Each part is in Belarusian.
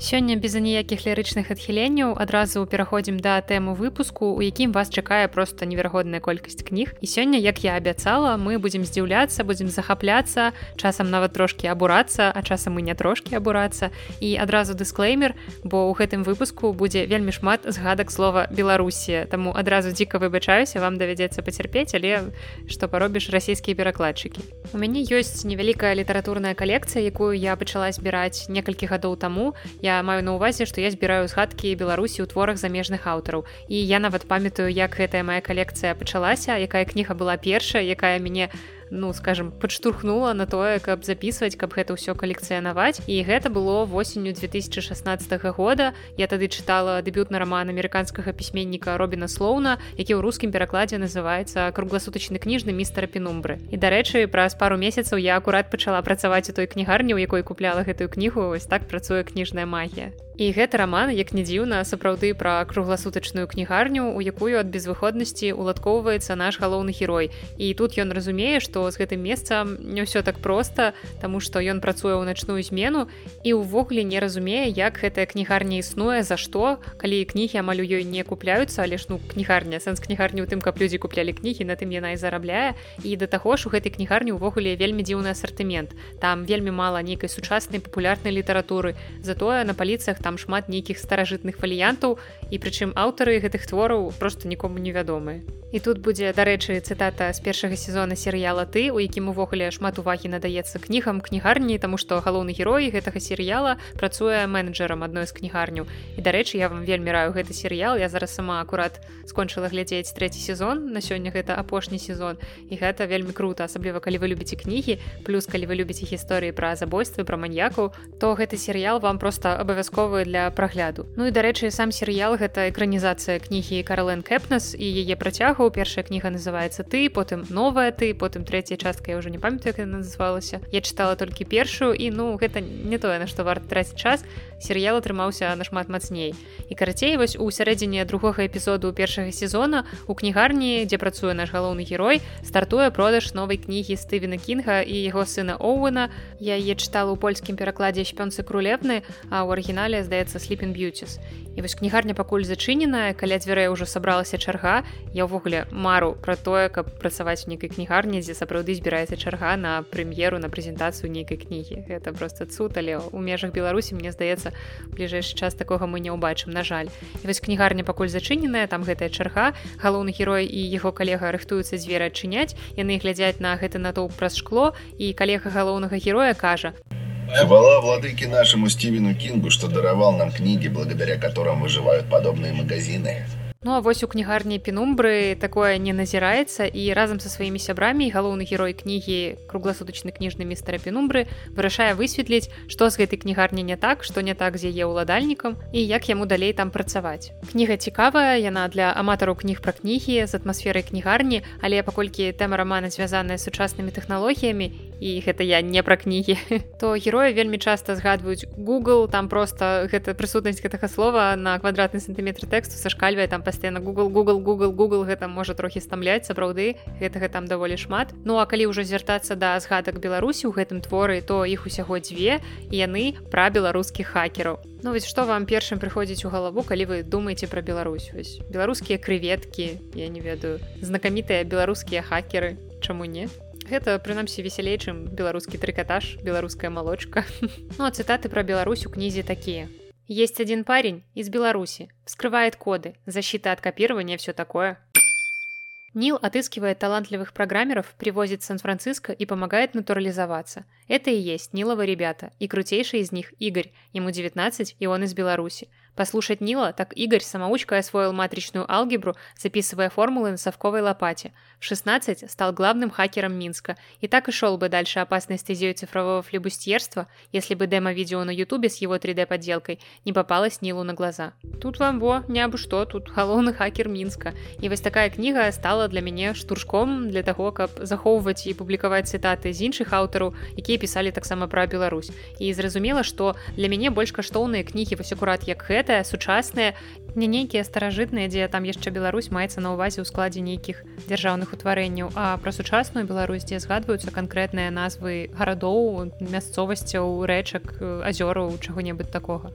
Сёння без аніякіх лірычных адхіленняў адразу пераходзім да тэму выпуску, у якім вас чакае проста неверагодная колькасць кніг. І сёння, як я абяцала, мы будзем здзіўляцца, будзем захапляцца, часам нават трошкі абурацца, а часам мы не трошкі абурацца. І адразу дысклеймер, бо ў гэтым выпуску будзе вельмі шмат згадак слова Беларусія. Таму адразу дзіка выбачаюся, вам давядзецца пацярпець, але што паробіш расійскія перакладчыкі. У мяне ёсць невялікая літаратурная калекцыя, якую я пачала збіраць некалькі гадоў таму. Я я маю на увазе што я збіраю згадкі беларусі ў творах замежных аўтараў і я нават памятаю як гэтая моя калекцыя пачалася якая кніга была першая якая мяне у ну скажем падштурхнула на тое каб записывать каб гэта ўсё калекцыянаваць. І гэта было восенню 2016 года. Я тады чытала дэбютны роман амерыканскага пісьменніка робіна слоуна які ў рускім перакладзе называется кругласутачны кніжны містера пенумбры і дарэчы праз пару месяцаў я акурат пачала працаваць у той кнігарні у якой купляла гэтую кнігу. Вось так працуе кніжная магія і гэты роман як не дзіўна сапраўды пра кругласутачную кнігарню у якую ад безвыходнасці уладкоўваецца наш галоўны герой. І тут ён разумее што з гэтым месцам не ўсё так проста таму што ён працуе ў начную змену і ўвогуле не разумее як гэтая кнігарня існуе за што калі кнігі амаль у ёй не купляюцца але ж ну кнігарня сэнс кнігарні ў тым каб людзі куплялі кнігі на тым яна і зарабляе. І да таго ж у гэтай кнігарні ўвогуле вельмі дзіўны асартымент. Там вельмі мала нейкай сучаснай папулярнай літаратуры. Затое на паліцах там шмат нейкіх старажытных фаліянтаў і прычым аўтары гэтых твораў просто нікому невядомыя і тут будзе дарэчы цытата з першага сезона серыяла ты у якім увогуле шмат увагі надаецца кнігам кнігарні тому что галоўны герой гэтага серыяла працуе менеджерам адной з кнігарняў. І дарэчы я вам вельмі раю гэты серыял я зараз сама акурат скончыла глядзець третий сезон на сёння гэта апошні сезон і гэта вельмі круто асабліва калі вы любіце кнігі плюс калі вы любіце гісторыі пра забойствы пра маньякаў то гэты серыял вам просто абавязковы для прагляду. Ну і дарэчы сам серыял гэта экранізацыя кнігі карален кэпнас і яе працягу. Першая кніга называется ты потым новая ты потым третья частка я уже не памятаю як называлася. Я чытала толькі першую і ну гэта не тое на што варта траціць час. Серыял атрымаўся нашмат мацней. І карацей вось у сярэдзіне другога эпізоду першага сезона у кнігарні дзе працуе наш галоўны герой стартуе продаж новай кнігі стывена кінга і яго сына оуэна. Я е чытала ў польскім перакладзе шпёнцы крулевны а ў арыгінале здаецца сліпін б'юціс і вось кнігарня пакуль зачыненая каля дзвярэй ўжо сабралася чарга. Я ўвогуле мару пра тое каб працаваць у нейкай кнігарні дзе сапраўды збіраецца чарга на прэм'еру на прэзентацыю нейкай кнігі. Это просто цуд але у межах беларусі мне здаецца бліжэйшы час такога мы не ўбачым на жаль. І вось кнігарня пакуль зачыненая там гэтая чарга. Галоўны герой і яго калега рыхтуюцца дзверы адчыняць. Яны глядзяць на гэты натоўп праз шкло і калега галоўнага героя кажа Хвала владыке нашему Стивену Кингу, что даровал нам книги, благодаря которым выживают подобные магазины. Ну а вось у кнігарні пенумбры такое не назіраецца і разам са сваімі сябрамі галоўны герой кнігі кругласутачны кніжны містера пенумбры вырашае высветліць што з гэтай кнігарні не так што не так з яе ўладальнікам і як яму далей там працаваць кніга цікавая яна для аматараў кніг пра кнігі з атмасферай кнігарні але паколькі тэма рамана звязаная з сучаснымі тэхналогіямі і гэта я не пра кнігі. То героя вельмі часта згадваюць Google там просто гэта прысутнасць гэтага слова на квадратны сантыметр тэксту сашкальвае там пастаянна google google google google гэта можа трохі стамляць сапраўды гэтага там даволі шмат. Ну а калі ўжо звяртацца да згадак беларусі у гэтым творы то іх усяго дзве і яны пра беларускіх хакераў. Ну вось што вам першым прыходзіць у галаву калі вы думаеце пра Беларусь? Вось беларускія крэветкі я не ведаю знакамітыя беларускія хакеры чаму не гэта прынамсі весялей чым беларускі трыкатаж беларуская малочка ну а цытаты пра Беларусь у кнізе такія Есть один парень из Беларуси, вскрывает коды, защита от копирования, все такое. Нил отыскивает талантливых программеров, привозит в Сан-Франциско и помогает натурализоваться. Это и есть Ниловы ребята, и крутейший из них Игорь, ему 19, и он из Беларуси. Послушать Нила, так Игорь самоучкой освоил матричную алгебру, записывая формулы на совковой лопате. В 16 стал главным хакером Минска и так и шел бы дальше опасной стезей цифрового флебустьерства, если бы демо-видео на ютубе с его 3D-подделкой не попалось Нилу на глаза. Тут вам во, не абы что, тут галоўны хакер Мінска. І вось такая кніга стала для мяне штуршком для таго, каб захоўваць і публікаваць цытаты з іншых аўтараў, якія пісалі таксама пра Беларусь. І зразумела, што для мяне больш каштоўныя кнігі вось акурат як гэта адкрытая сучасная не нейкія старажытныя дзе там яшчэ Беларусь маецца на ўвазе ў складзе нейкіх дзяржаўных утварэнняў а пра сучасную Беларусь дзе згадваюцца канкрэтныя назвы гарадоў мясцовасцяў рэчак азёраў чаго-небудзь такога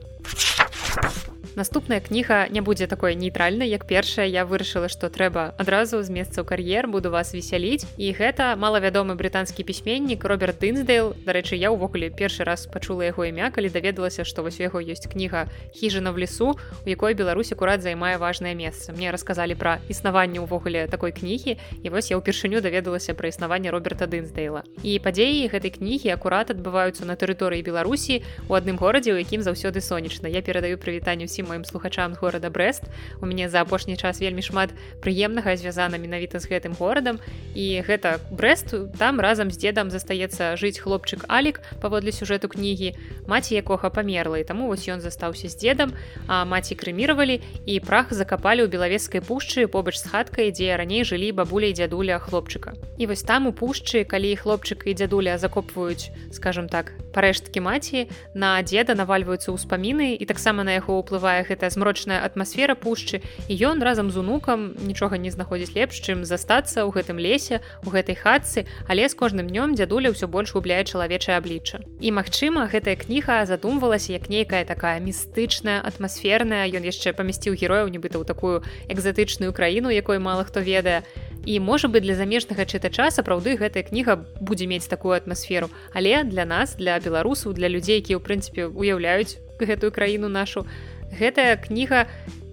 наступная кніга не будзе такой нейтральнай як першая я вырашыла што трэба адразу з месца ў кар'ер буду вас весяліць і гэта малавядомы брытанскі пісьменнік роберт дынсдейл дарэчы я ўвогуле першы раз пачула яго імя калі даведалася што вось у яго ёсць кніга хіжана в лесу у якой Беларусь акурат займае важное месца мне расказалі пра існаванне ўвогуле такой кнігі і вось я ўпершыню даведалася пра існаванне роберта дынсдейла і падзеі гэтай кнігі акурат адбываюцца на тэрыторыі беларусі у адным горадзе у якім заўсёды сонечна я перадаю прывітанне ўсім маім слухачам горада брест у мяне за апошні час вельмі шмат прыемнага звязана менавіта з гэтым горадам. І гэта брест там разам з дзедам застаецца жыць хлопчык алік паводле сюжэту кнігі маці якога памерла. І таму вось ён застаўся з дзедам а маці крэміравалі і прах закапалі ў белавескай пушчы побач з хаткай дзе раней жылі бабуля і дзядуля хлопчыка. І вось там у пушчы калі хлопчык і дзядуля закопваюць скажем так парэшткі маці на дзеда навальваюцца ўспаміны і таксама на яго ўплывае такая гэтая змрочная атмасфера пушчы і ён разам з унукам нічога не знаходзіць лепш чым застацца ў гэтым лесе у гэтай хатцы але з кожным днём дзядуля ўсё больш губляе чалавечае аблічча. І магчыма гэтая кніга задумвалася як нейкая такая містычная атмасферная ён яшчэ памясціў герояў нібыта ў такую экзатычную краіну якой мала хто ведае. І можа быть для замежнага чытача сапраўды гэтая кніга будзе мець такую атмасферу але для нас для беларусаў для людзей якія ў прынцыпе уяўляюць гэтую краіну нашу гэтая кніга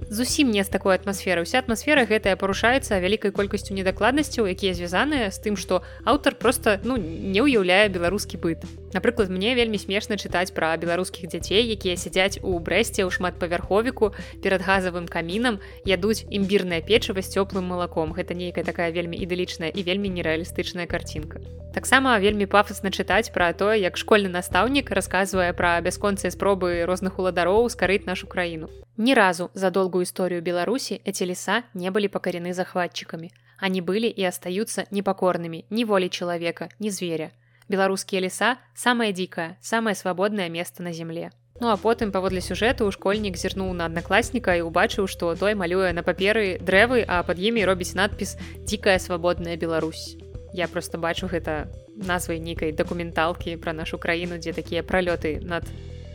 зусім не з такой атмасферы. Уся атмасфера гэтая парушаецца вялікай колькасцю недакладнасцяў якія звязаныя з тым што аўтар просто ну не ўяўляе беларускі быт напрыклад мне вельмі смешна чытаць пра беларускіх дзяцей якія сядзяць у брэсце ў шматпавярховіку перад газавым камінам ядуць імбірнае печыва з цёплым малаком гэта нейкая такая вельмі ідылічная і вельмі нерэалістычная карцінка таксама вельмі пафасна чытаць пра тое як школьны настаўнік расказвае пра бясконцыя спробы розных уладароў скарыць нашу краіну Ни разу за долгую историю Беларуси эти леса не были покорены захватчиками. Они были и остаются непокорными ни воли человека, ни зверя. Беларускія леса самае дзікае, самае свабоднае место на земле. Ну а потым паводле сюжэту школьнік зірнуў на аднакласніка і ўбачыў, што той малюе на паперы дрэвы, а пад імі робіць надпіс дзікая свабодная Беларусь. Я просто бачу гэта назвай нейкай дакументалкі пра нашу краіну, дзе такія пралёты над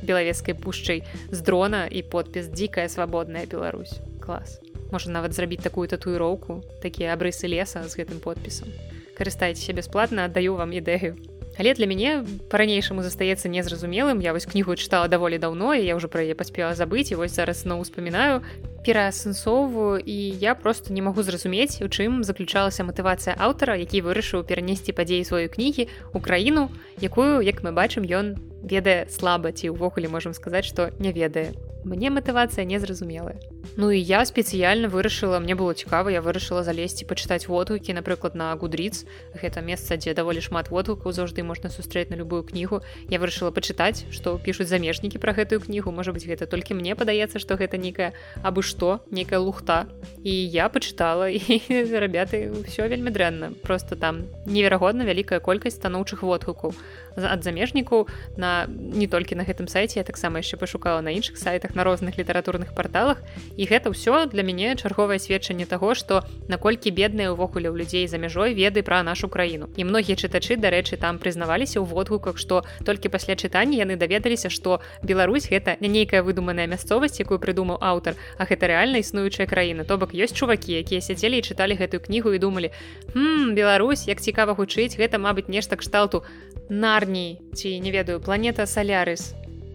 белавецкай пушчай з дрона і подпіс дзікая свабодная Беларусь клас можа нават зрабіць такую татуіроўку такія абрысы леса з гэтым подпісам карыстайцеся бясплатна аддаю вам ідэю але для мяне па-ранейшаму застаецца незразумелым. Я вось кнігу чытала даволі даўно і я ўжо пра яе паспела забыць і вось зараз зноў успамінаю пераасэнсоўваю і я просто не магу зразумець у чым заключалася матывацыя аўтара які вырашыў перанесці падзеі сваёй кнігі у краіну якую як мы бачым ён ведае слаба ці ўвогуле можам сказаць што не ведае мне матывацыя незразумелая Ну і я спецыяльна вырашыла мне было цікава я вырашыла залезці пачытаць водгукі напрыклад на гудріц гэта месца дзе даволі шмат водгукаў заўжды можна сустрэць на любую кнігу я вырашыла пачытаць што пішуць замежнікі пра гэтую кнігу можа быть гэта толькі мне падаецца што гэта нейкая абы што нейкая лухта. І я пачытала і рабяты ўсё вельмі дрэнна. Просто там неверагодна вялікая колькасць станоўчых водгукаў ад замежнікаў на не толькі на гэтым сайце я таксама яшчэ пашукала на іншых сайтах на розных літаратурных порталах і гэта ўсё для мяне чарговае сведчанне таго што наколькі бедныя ўвогуле ў людзей за мяжой веды пра нашу краіну. І многія чытачы дарэчы там прызнаваліся ў водгуках што толькі пасля чытання яны даведаліся што Беларусь гэта не нейкая выдуманая мясцовасць якую прыдумаў аўтар а гэта рэальна існуючая краіна. То бок ёсць чувакі якія сядзелі і чыталі гэтую кнігу і думалі Беларусь як цікава гучыць гэта мабыць нешта кшталту нарній ці не ведаю планета салярыс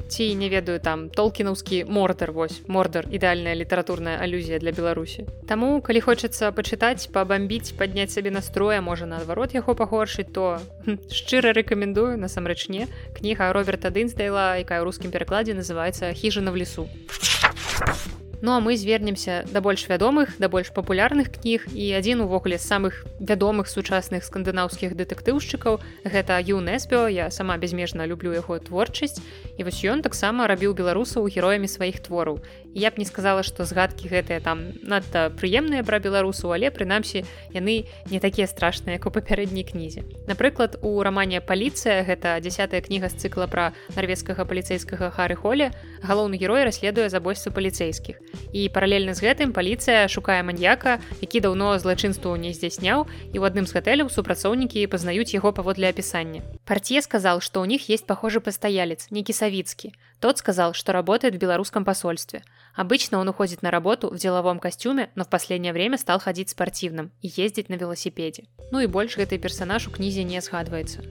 ці не ведаю там толкінаўскі мордар вось мордар ідэальная літаратурная алюзія для беларусі Таму калі хочацца пачытаць пабамбіць падняць сабе настроя можа наадварот яго пагоршыць то шчыра рэкамендую насамрэч не кніга роберта дынсдайла якая ў рускім перакладзе называется хіжана в лесу а Ну а мы звернемся да больш вядомых да больш папулярных кніг. І адзін увогуле з самых вядомых сучасных скандынаўскіх дэтэктыўшчыкаў гэта юнеспіо я сама безмежна люблю яго творчасць і вось ён таксама рабіў беларусаў героямі сваіх твораў. Я б не сказала што згадкі гэтыя там надта прыемныя пра беларусу але прынамсі яны не такія страшныя як у папярэдняй кнізе. Напрыклад у рамане паліцыя гэта дзясятая кніга з цыкла пра нарвежскага паліцейскага хары холе галоўны герой расследуе забойствы паліцейскіх і паралельна з гэтым паліцыя шукае маньяка які даўно злачынству не здзяйсняў і ў адным з гатэляў супрацоўнікі пазнаюць яго паводле апісання. Партье сказал что у них есть похожий постоялец некий савицкий тот сказал что работает в белорусском посольстве Обычно он уходит на работу в деловом костюме, но в последнее время стал ходить спортивным и ездить на велосипеде. Ну и больше гэты персонаж у кнізе не сгадваецца.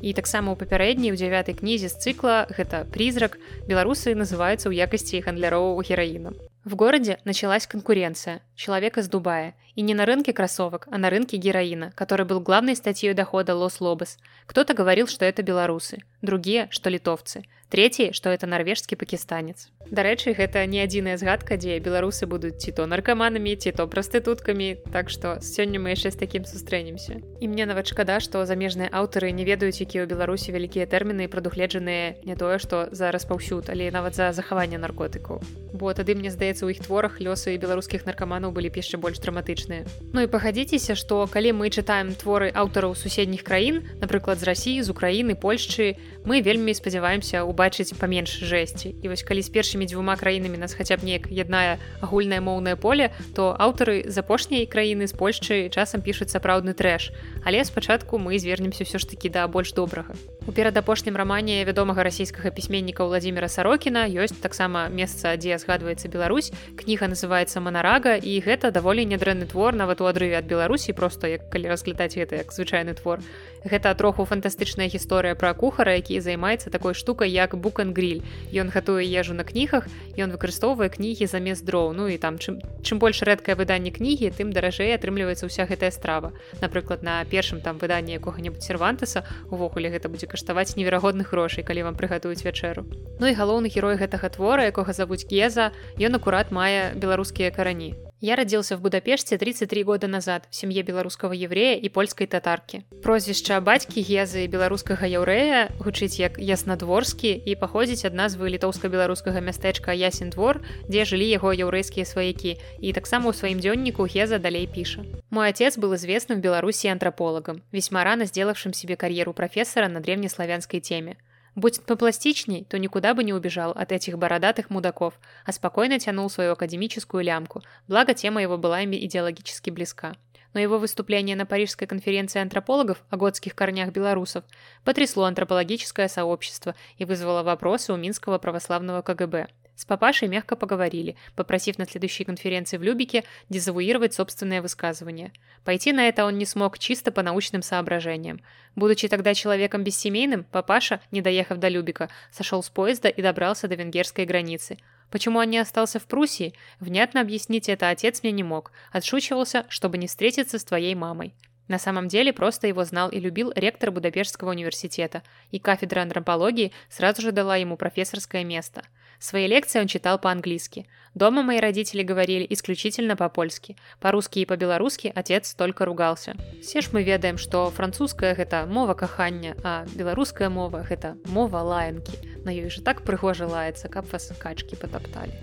І таксама ў папярэдняй у дзявятай кнізе з цыкла гэта призрак беларусы называюцца ў якасці гандлярового гераіна. В городе началась конкуренция. Человек из Дубая. И не на рынке кроссовок, а на рынке героина, который был главной статьей дохода Лос-Лобос. Кто-то говорил, что это белорусы, другие, что литовцы. Третий, што это нарвежскі пакістанец. Дарэчы, гэта не адзіная згадка, дзе беларусы будуць ці то наркаманамі, ці то прастытуткамі, Так што сёння мы яшчэ з такім сустрэнемся. І мне нават шкада, што замежныя аўтары не ведаюць, якія ў Беларусі вялікія тэрміны прадугледжаныя не тое, што за распаўсюд, але нават за захаванне наркотыкаў. Бо тады мне здаецца, у іх творах лёсы беларускіх наркаманаў былі яшчэ больш драматычныя. Ну і пагадзіцеся, што калі мы чытаем творы аўтараў суседніх краін, напрыклад, з рассіі, з Украіны, Польшчы, мы вельмі спадзяваемся убачыць паменш жэсці і вось калі з першымі дзвюма краінамі нас хаця б неяк яднае агульнае моўнае поле то аўтары з апошняй краіны з польшчы часам пішуць сапраўдны трэш але спачатку мы звернемся ўсё ж такі да больш добрага у перадапошнім рамане вядомага расійскага пісьменніка владимира сарокіна ёсць таксама месца дзе згадваецца Беларусь. Кніга называется манарага і гэта даволі нядрэнны твор нават у адрыве ад беларусі просто як калі разглядаць гэта як звычайны твор. Гэта троху фантастычная гісторыя пра кухара які займаецца такой штукай як букан гриль. Ён гатуе ежу на кнігах ён выкарыстоўвае кнігі замест дроў. Ну і там чым чым больш рэдкае выданне кнігі тым даражэй атрымліваецца ўся гэтая страва. Напрыклад на першым там выданні якога-небудзь сервантаса увогуле гэта будзе каштаваць неверагодных грошай калі вам прыгатуюць вячэру. Ну і галоўны герой гэтага твора якога завуць геза ён акурат мае беларускія карані Я родился в Будапеште 33 года назад в семье беларускага еврея і польскай татаркі. Прозвішча бацькі гезы беларускага яўрэя гучыць як яснадворскі і паходзіць ад назвы літоўска-беларускага мястэчка ясен двор, дзе жылі яго яўрэйскія сваякі. І таксама ў сваім дзённіку геза далей піша. Мой отец был известным в Беларусі антропологам, весьма рано сделавшим себе кар'еру профессора на древнеславянской теме. Будь попластичней, то никуда бы не убежал от этих бородатых мудаков, а спокойно тянул свою академическую лямку, благо тема его была ими идеологически близка. Но его выступление на Парижской конференции антропологов о готских корнях белорусов потрясло антропологическое сообщество и вызвало вопросы у Минского православного КГБ. С папашей мягко поговорили, попросив на следующей конференции в Любике дезавуировать собственное высказывание. Пойти на это он не смог чисто по научным соображениям. Будучи тогда человеком бессемейным, папаша, не доехав до Любика, сошел с поезда и добрался до венгерской границы. Почему он не остался в Пруссии? Внятно объяснить это отец мне не мог. Отшучивался, чтобы не встретиться с твоей мамой. На самом деле просто его знал и любил ректор Будапештского университета, и кафедра антропологии сразу же дала ему профессорское место – Свои лекции он читал по-английски. Дома мои родители говорили исключительно по-польски. По-русски и по-белорусски отец только ругался. Все ж мы ведаем, что французская – это мова кахання, а беларуская мова – это мова лаянкі. На ёй же так прыгожа лаецца, каб вас качкі потапталі.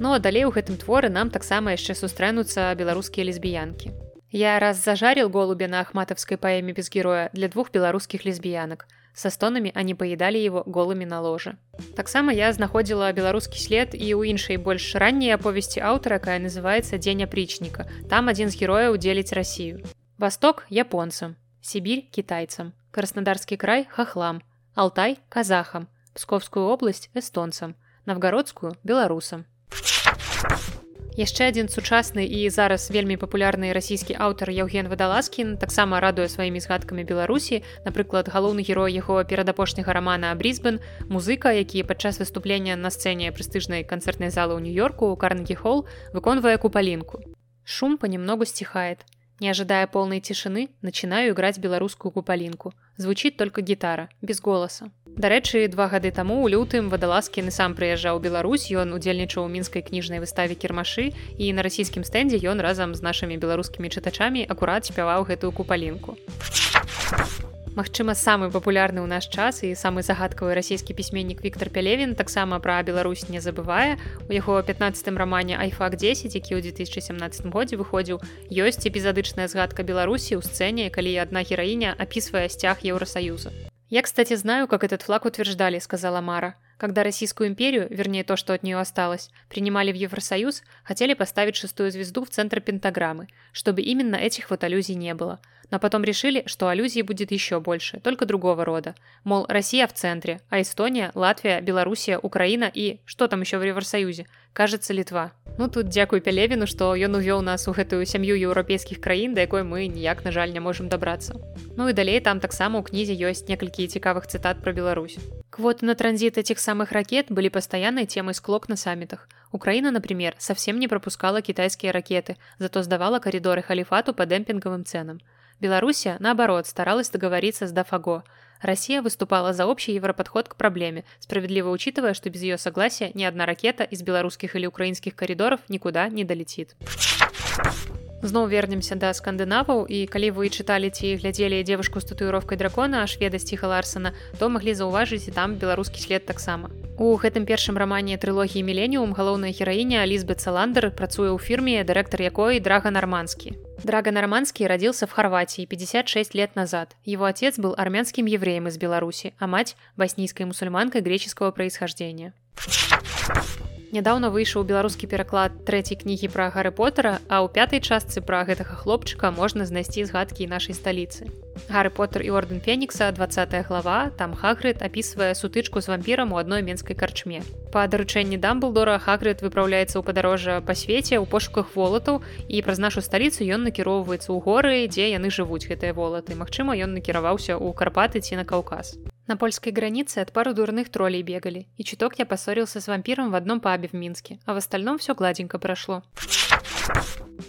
Ну а далей у гэтым творы нам таксама яшчэ сустрэнуцца беларускія лесбіянкі. Я раз зажарил голубя на ахматовской поэме без героя для двух белорусских лесбиянок – Со стонамі они паедалі его голымі на ложе. Таксама я знаходзіла беларускі след і ў іншай больш ранняй аповесці аўтара, якая называется дзень апрічніка. Там адзін з герояў удзеліць рассію. Восток японцам, Сібірь кітайцам, Краснодарскі край хахлам, Алтай казахам, Псковскую область эстонцам, Навгародскую беларусам Яшчэ адзін сучасны і зараз вельмі папулярны расійскі аўтар Яўген вадаласкін таксама радуе сваімі згадкамі беларусі. Напрыклад галоўны герой яго перадапошняга рамана брисбен музыка які падчас выступлення на сцэне прэстыжнай канцэртнай залы ў нью-йорку у карнегі холл выконвае купалінку. Шум понемногу стихает не ожидая полной тишины начинаю играть беларускую купалінку звучит только гітара без голоса Дарэчы, два гады таму у лютым вадаласкіны сам прыязджаў Беларусь, ён удзельнічаў у мінскай кніжнай выставе кірмашы і на расійскім стэндзе ён разам з нашымі беларускімі чытачамі акурат спяваў гэтую купалінку. Магчыма самы папулярны ў наш час і самы загадкавы расійскі пісьменнік Віктор Пялевін таксама пра Беларусь не забывае. У яго 15 рамане айфак 10 які ў 2017 годзе выходзіў ёсць эпізадычная згадка беларусі ў сцэне калі адна гераіня апісвае сцяг еўросаюза я кстати знаю как этот флаг утверждали сказала мара Когда Российскую империю, вернее то, что от нее осталось, принимали в Евросоюз, хотели поставить шестую звезду в центр пентаграммы, чтобы именно этих вот аллюзий не было. Но потом решили, что аллюзий будет еще больше, только другого рода. Мол, Россия в центре, а Эстония, Латвия, Белоруссия, Украина и... Что там еще в Евросоюзе? Кажется, Литва. Ну тут дзякуй Пялевіну, што ён увёў нас у гэтую сям'ю еўрапейскіх краін, да якой мы ніяк, на жаль, не можемм дабрацца. Ну і далей там таксама ў кнізе ёсць некалькі цікавых цытат пра Беларусь. Квоты на транзит этих самых ракет были постоянной темой склок на саммитах. Украина, например, совсем не пропускала китайские ракеты, зато сдавала коридоры халифату по демпинговым ценам. Белоруссия, наоборот, старалась договориться с Дафаго. Россия выступала за общий европодход к проблеме, справедливо учитывая, что без ее согласия ни одна ракета из белорусских или украинских коридоров никуда не долетит. Зноў вернемся да скандынаваў і калі вы чыталі ці глядзелі девушку з татуіровкай дракона шведа сціха ларсена то маглі заўважыць і там беларускі след таксама у гэтым першым рамане трылогіі міленіум галоўная гераіня лізбет саландер працуе ў фірме дырэктар якой драга нарманскі драга нарманскі радзился в харватии 56 лет назад. Его отец был армянскім евреем из беларусі а мать баснійскай мусульманкой греческого происхождения Нядаўна выйшаў беларускі пераклад трэцяй кнігі пра гары потара, а ў пятай частцы пра гэтага хлопчыка можна знайсці згадкі нашай сталіцы. Гары Поттер і орден Фенікса 20 глава там Хагрыд апісвае сутычку з вампірам у адной менскай карчме. Па даручэнні дамблдора Хагрыд выпраўляецца ў падарожжа па свеце ў пошуках волатаў і праз нашу сталіцу ён накіроўваецца ў горы, дзе яны жывуць гэтыя волаты. Магчыма, ён накіраваўся ў карпаты ці на каўказ. На польской границе от пару дурных троллей бегали, и чуток я поссорился с вампиром в одном пабе в Минске, а в остальном все гладенько прошло.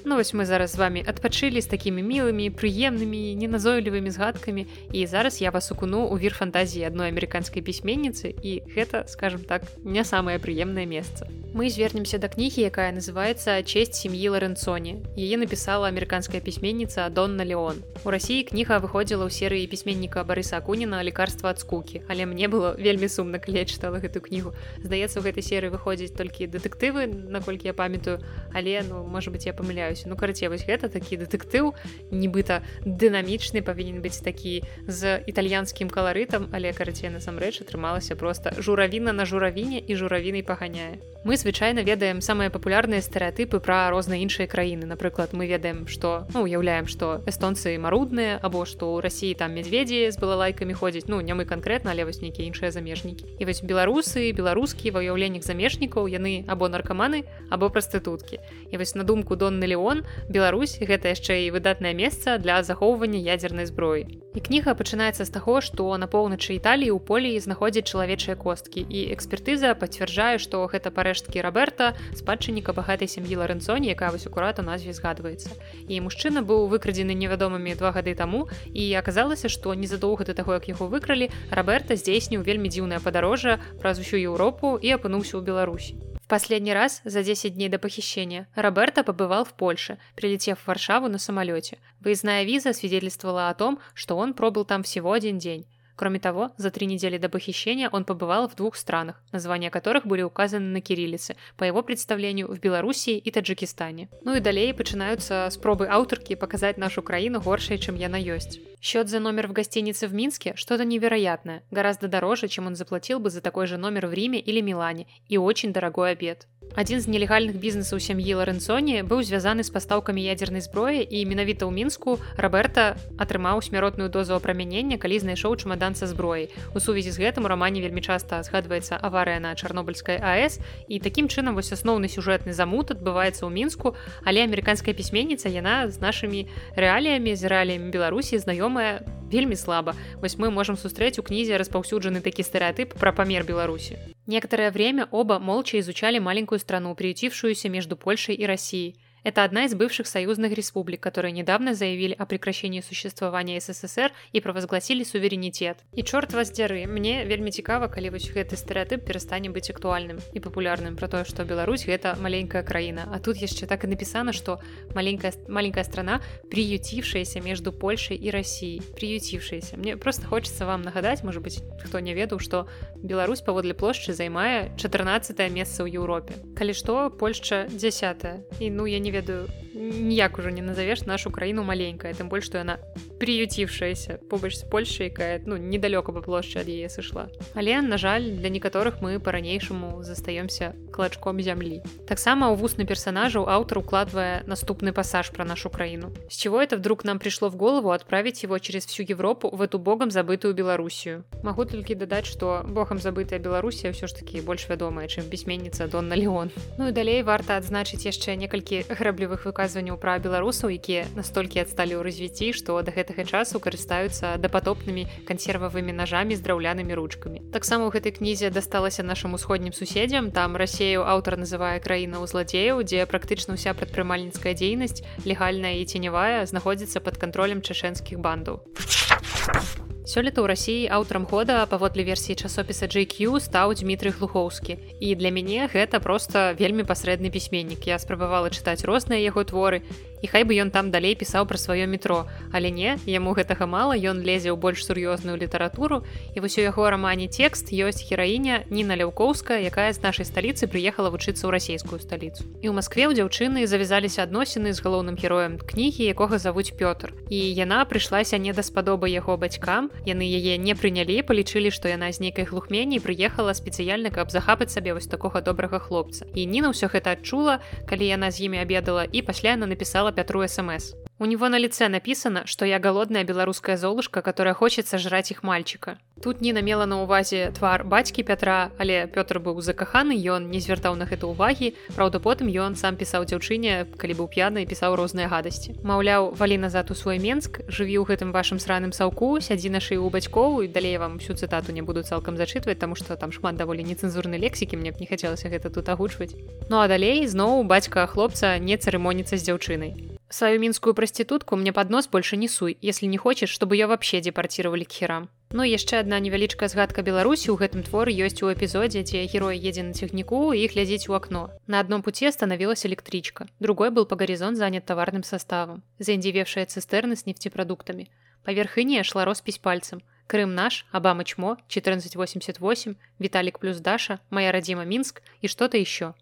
Ну вось мы зараз з вами адпачылі з такімі мілымі, прыемнымі, неназойлівымі згадкамі і зараз я вас укуну ў вір фантазіі адной амерыканскай пісьменніцы і гэта, скажем так, не самае прыемнае месца. Мы звернемся да кнігі, якая называецца честь сям'і Ларэнцоні. Яе напісала амерыканская пісьменніца Донна Леон. У рассіі кніга выходзіла ў серыі пісьменніка Барыса Акуніна лекарства ад скукі, але мне было вельмі сумна, калі я чытала гэту кнігу. Здаецца, у гэтай серыі выходзіць толькі дэтэктывы, наколькі я памятаю, але ну можа быть я памыляюся. Ну карацей вось гэта такі дэтэктыў, нібыта дынамічны павінен быць такі з італьянскім каларытам, але карацей насамрэч атрымалася проста журавіна на журавіне і журавінай паганяе. Мы звычайна ведаем самыя папулярныя стэеатыпы пра розныя іншыя краіны напрыклад мы ведаем што ну уяўляем што эстонцы марудныя або што ў рассіі там мядзведзі з балалайкамі ходзіць ну не мы канкрэтна але вось нейкія іншыя замежнікі і вось беларусы беларускі ва ўяўленнях замежнікаў яны або наркаманы або прастытуткі і вось на думку донны леон Беларусь гэта яшчэ і выдатнае месца для захоўвання ядзернай зброі і кніга пачынаецца з таго што на поўначы італіі у полі знаходзяць чалавечыя косткі і экспертыза пацвярджае што гэта парэшткі Роберта спадчынніка багатай сям'і Ларэнцоні, якая вось акурат у назве згадваецца. І мужчына быў выкрадзены невядомымі два гады таму і аказалася, што незадоўга да таго, як яго выкралі, Роберта здзейсніў вельмі дзіўнае падарожжа праз усю Еўропу і апынуўся ў Беларусі. В последний раз за 10 дней до похищения Роберто побывал в Польше, прилетев в Варшаву на самолете. Выездная виза свидетельствовала о том, что он пробыл там всего один день. Кроме того, за три недели до похищения он побывал в двух странах, названия которых были указаны на кириллице, по его представлению, в Белоруссии и Таджикистане. Ну и далее начинаются с пробы ауторки показать нашу краину горшей, чем я на ёсть. Счет за номер в гостинице в Минске – что-то невероятное, гораздо дороже, чем он заплатил бы за такой же номер в Риме или Милане, и очень дорогой обед. Адзін з нелегальных бізнесаў сям'і Ларэнцоні быў звязаны з пастаўкамі ядзернай зброі і менавіта ў мінску Роберта атрымаў смяротную дозу апрамянення, калі знайшоў чамадан са зброі. У сувязі з гэтым у рамане вельмі часта згадваецца аварыя на чарнобыльскай АС і такім чынам вось асноўны сюжэтны замут адбываецца ў мінску, але амерыканская пісьменніца яна з нашымі рэаліямі з рэаліямі Беларусі знаёмая вельмі слаба. Вось мы можам сустрэць у кнізе распаўсюджаны такі стэеатып пра памер Беларусі. Некоторое время оба молча изучали маленькую страну, приютившуюся между Польшей и Россией. Это одна из бывших союзных республик, которые недавно заявили о прекращении существования СССР и провозгласили суверенитет. И черт вас деры, мне вельмі цікава, калі вось гэты стэеотып перастане быць актуальным і папулярным про тое, што Беларусь гэта маленькая краіна. А тут яшчэ так і напісана, што маленькая, маленькая страна, приютившаяся между Польшай і Россией, приютившаяся. Мне просто хочется вам нагадаць, может быть, хто не ведаў, што Беларусь паводле плошчы займае 14 месца ў Еўропе. Калі што, Польшча 10 і ну я не ведаю ніяк ужо не назовеш нашу краіну маленькая тым больш што яна приюціўшаяся побач з Польша якая ну недалёка па плошчы ад яе сышла. Але на жаль для некаторых мы по-ранейшаму застаёмся клачком зямлі. Таксама ў вусны персонажаў аўтар укладвае наступны пассаж про нашу краіну. С чего это вдруг нам пришло в голову отправить его через всю Европу в эту богом забытую Белоруссию могу толькі дадаць что богом забытая Беларусія ўсё ж таки больш вядомая чым пісьменніца Донна Леон. Ну і далей варта адзначыць яшчэ некалькі граблівых выказаў выказванняў пра беларусаў якія настолькі адсталі ў развіцці што да гэтага часу карыстаюцца дапатопнымі кансервавымі нажамі з драўлянымі ручкамі. Таксама ў гэтай кнізе дасталася нашим усходнім суседзям. Там рассею аўтар называе краіна ў зладзеяў дзе практычна ўся прадпрымальніцкая дзейнасць легальная і ценявая знаходзіцца под кантролем чашэнскіх бандаў Сёлета ў рассіі аўтарам года паводле версіі часопіса JQ стаў Дмітрый глухоўскі. І для мяне гэта проста вельмі пасрэдны пісьменнік. Я спрабавала чытаць розныя яго творы і хай бы ён там далей пісаў пра сваё метро. Але не яму гэтага мала ён лезе ў больш сур'ёзную літаратуру. І вось у яго рамане текст ёсць гераіня Ніна ляўкоўская якая з нашай сталіцы прыехала вучыцца ў расійскую сталіцу. І ў Маскве ў дзяўчыны завязаліся адносіны з галоўным героем кнігі якога завуць Пётр. І яна прыйшлася не даспадобы яго бацькам. Яны яе не прынялі палічылі што яна з нейкай глухмені прыехала спецыяльна каб захапаць сабе вось такога добрага хлопца. І Ніна ўсё гэта адчула калі яна з імі абедала і пасля яна напісала Петру СМС. У него на лице написано, что я голодная белорусская золушка, которая хочет сожрать их мальчика. Тут Нина мела на увазе твар бацькі Пятра, але Пётр быў закаханы, ён не звяртаў на гэта ўвагі. Праўда, потым ён сам пісаў дзяўчыне, калі быў п'яны і пісаў розныя гадасці. Маўляў, валі назад у свой Менск, жыві ў гэтым вашым сраным саўку, сядзі на шыю ў бацькоў і далей вам всю цытату не буду цалкам зачытваць, таму што там шмат даволі нецэнзурнай лексікі, мне б не хацелася гэта тут агучваць. Ну а далей зноў бацька хлопца не цырымоніцца з дзяўчынай. Свою мінскую проститутку мне под нос больше не суй, если не хочешь, чтобы ее вообще депортировали к херам. Ну яшчэ одна невялічкая згадка Беларусі ў гэтым творы ёсць у эпізодзе, дзе герой едзе на цягніку і глядзіць у окно. На одном пути остановилась электричка. Другой был по горизонт занят товарным составом. Заиндевевшая цистерны с нефтепродуктами. Поверх иния шла роспись пальцем. Крым наш, Обама чмо, 1488, Виталик плюс Даша, моя родима Минск и что-то еще.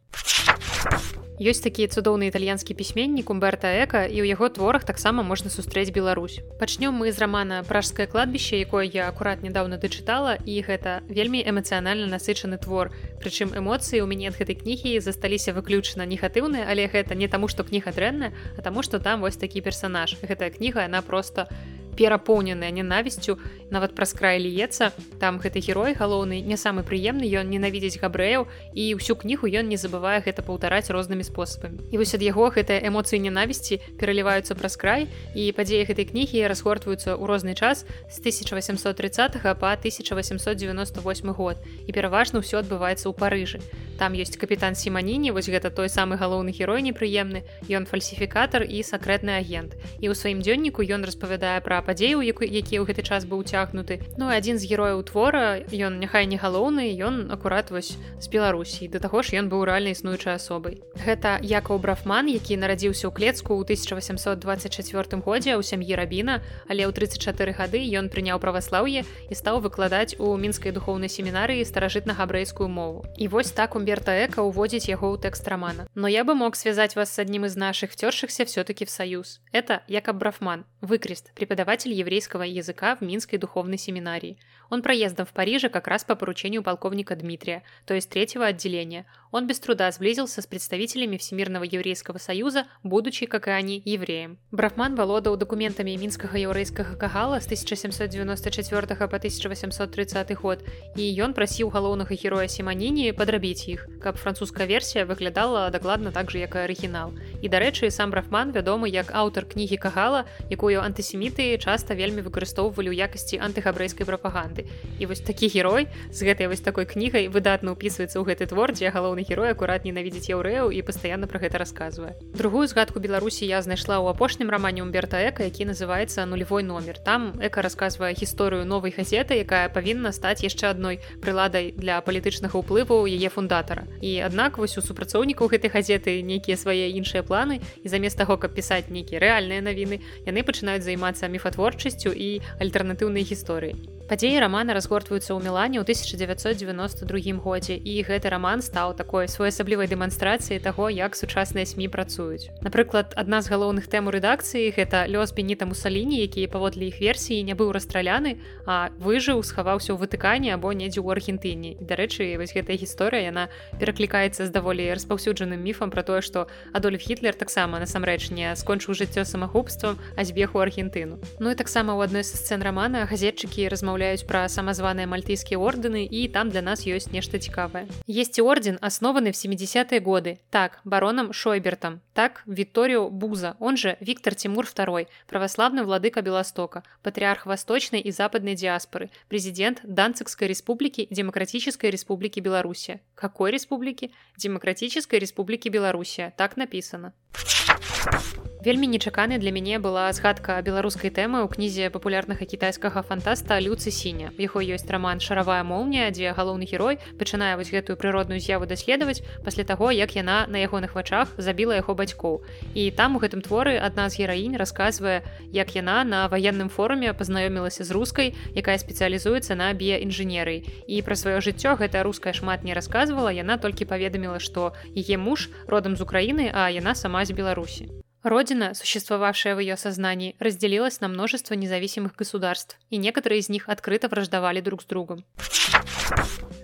Ёсць такі цудоўны італьянскі пісьменнік умберта эка і ў яго творах таксама можна сустрэць Беларусь. Пачнём мы з рамана пражскае кладбіще, якое я акурат нядаўна дачытала і гэта вельмі эмацыянальна насычаны твор. Прычым эмоцыі ў мяне ад гэтай кнігі засталіся выключна негатыўныя, але гэта не таму, што кніга дрэнная, а таму што там вось такі персанаж. Гэтая кніга яна просто перапоўненая ненавісцю нават праз край ліецца там гэты герой галоўны не самы прыемны ён ненавідзець габрэяў і ўсю кнігу ён не забывае гэта паўтараць рознымі спосабамі. І вось ад яго гэтыя эмоцыі ненавісці пераліваюцца праз край і падзеі гэтай кнігі разгортваюцца ў розны час з 1830 по 1898 год. І пераважна ўсё адбываецца ў парыжы. Там ёсць капітан сіманіні вось гэта той самы галоўны герой непрыемны ён фальсіфікатар і сакрэтны агент. І ў сваім дзённіку ён распавядае пра падзею які ў гэты час быў уцягнуты. Ну адзін з герояў твора ён няхай не галоўны ён акурат вось з беларусій да таго ж ён быў рэальна існуючай асобай. Гэта якаў брафман які нарадзіўся ў клецку ў 1824 годзе ў сям'і рабіна але ў 34 гады ён прыняў праваслаўе і стаў выкладаць у мінскай духоўнай семінарыі старажытнага габрэйскую мову. І вось так умберта эка уводзіць яго ў тэкст рамана. Но я бы мог связать вас с адним из наших вцёршихся все-таки в союз это якоб брафман выкрест преподавать преподаватель еврейского языка в Минской духовной семинарии. Он проездом в Париже как раз по поручению полковника Дмитрия, то есть третьего отделения. Он без труда сблизился с представителями Всемирного еврейского союза, будучи, как и они, евреем. Брахман володаў документами Минского еврейского кагала с 1794 по 1830 год, и он просил галоўнага героя Симонини подрабить их, как французская версия выглядала докладно так же, как и оригинал. И, до речи, сам Брахман вядомы как автор книги Кагала, якую антисемиты часто вельмі выкарыстоўвалі ў якасці антыгабрэйскай прапаганды і вось такі герой з гэтай вось такой кнігай выдатна ўпісваецца ў гэты твор дзе галоўны герой акурат ненавідзець яўрэяў і пастаянна пра гэта расказвае другую згадку беларусі я знайшла ў апошнім рамане умберта эка які называется нулевой номер там эка расказвае гісторыю новай газеты якая павінна стаць яшчэ адной прыладай для палітычнага ўплыву яе фундатара. І аднак вось у супрацоўнікаў гэтай газеты нейкія свае іншыя планы і замест таго каб пісаць нейкія рэальныя навіны яны пачынаюць займацца міфатворчасцю і альтэрнатыўнай гісторыі Падзеі рамана разгортваюцца ў мелане ў 1992 годзе і гэты раман стаў такой своеасаблівай дэманстрацыяй таго, як сучасныя сМ працуюць. Напрыклад, адна з галоўных тэм у рэдакцыі гэта лёс беніта мусаліні, які паводле іх версіі не быў расстраляны, а выжыў, схаваўся ў вытыканні або недзе ў Аргентыне. І дарэчы, вось гэтая гісторыя яна пераклікаецца з даволі распаўсюджаным міфам пра тое, што Адольф Гітлер таксама насамрэч не скончыў жыццё самагубствам, а збег у Аргентыну. Ну і таксама ў адной са сцэн рамана газетчыкі размаўляюць размаўляюць пра самазваныя мальтыйскія ордэны і там для нас ёсць нешта цікавае. Есці орден аснованы в 70-е годы. Так, баронам Шойбертам. Так, Вікторію Буза, он же Віктор Тимур II, праваславны владыка Беластока, патрыарх восточнай і западнай дыаспоры, прэзідэнт Данцыкскай рэспублікі Демократической Республики Беларусія. Какой республікі? Демократической Республики Беларусія. Так написано. Вельмі нечаканай для мяне была згадка беларускай тэмы ў кнізе папулярнага кітайскага фантаста люцы сіня. У яго ёсць раман шаравая моўня, дзе галоўны герой пачынае вось гэтую прыродную з'яву даследаваць пасля таго, як яна на ягоных вачах забіла яго бацькоў. І там у гэтым творы адна з гераінь расказвае, як яна на ваенным форуме пазнаёмілася з рускай, якая спецыялізуецца на біяінжынерый. І пра сваё жыццё гэтая руская шмат не расказвала, яна толькі паведаміла, што яе муж родам з Украіны, а яна сама з Беларусі. Родина, существовавшая в ее сознании, разделилась на множество независимых государств, и некоторые из них открыто враждовали друг с другом.